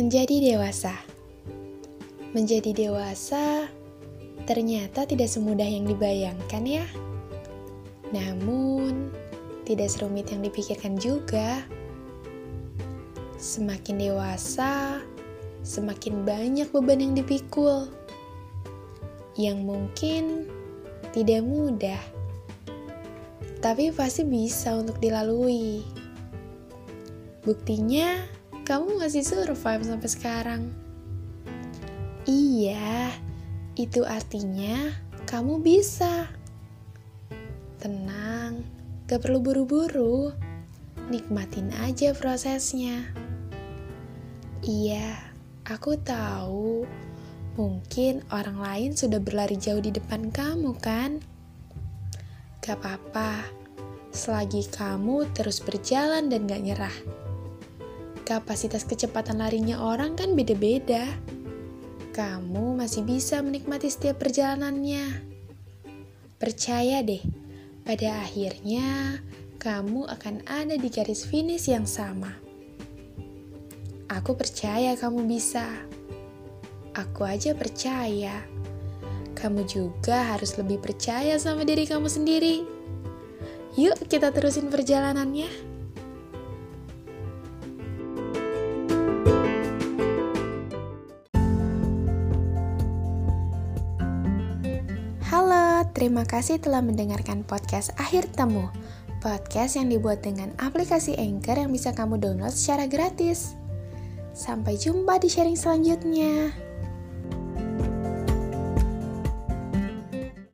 Menjadi dewasa. Menjadi dewasa ternyata tidak semudah yang dibayangkan ya. Namun, tidak serumit yang dipikirkan juga. Semakin dewasa, semakin banyak beban yang dipikul. Yang mungkin tidak mudah. Tapi pasti bisa untuk dilalui. Buktinya, kamu masih survive sampai sekarang. Iya, itu artinya kamu bisa. Tenang, gak perlu buru-buru. Nikmatin aja prosesnya. Iya, aku tahu. Mungkin orang lain sudah berlari jauh di depan kamu, kan? Gak apa-apa, selagi kamu terus berjalan dan gak nyerah kapasitas kecepatan larinya orang kan beda-beda. Kamu masih bisa menikmati setiap perjalanannya. Percaya deh, pada akhirnya kamu akan ada di garis finish yang sama. Aku percaya kamu bisa. Aku aja percaya. Kamu juga harus lebih percaya sama diri kamu sendiri. Yuk, kita terusin perjalanannya. Terima kasih telah mendengarkan podcast Akhir Temu. Podcast yang dibuat dengan aplikasi Anchor yang bisa kamu download secara gratis. Sampai jumpa di sharing selanjutnya.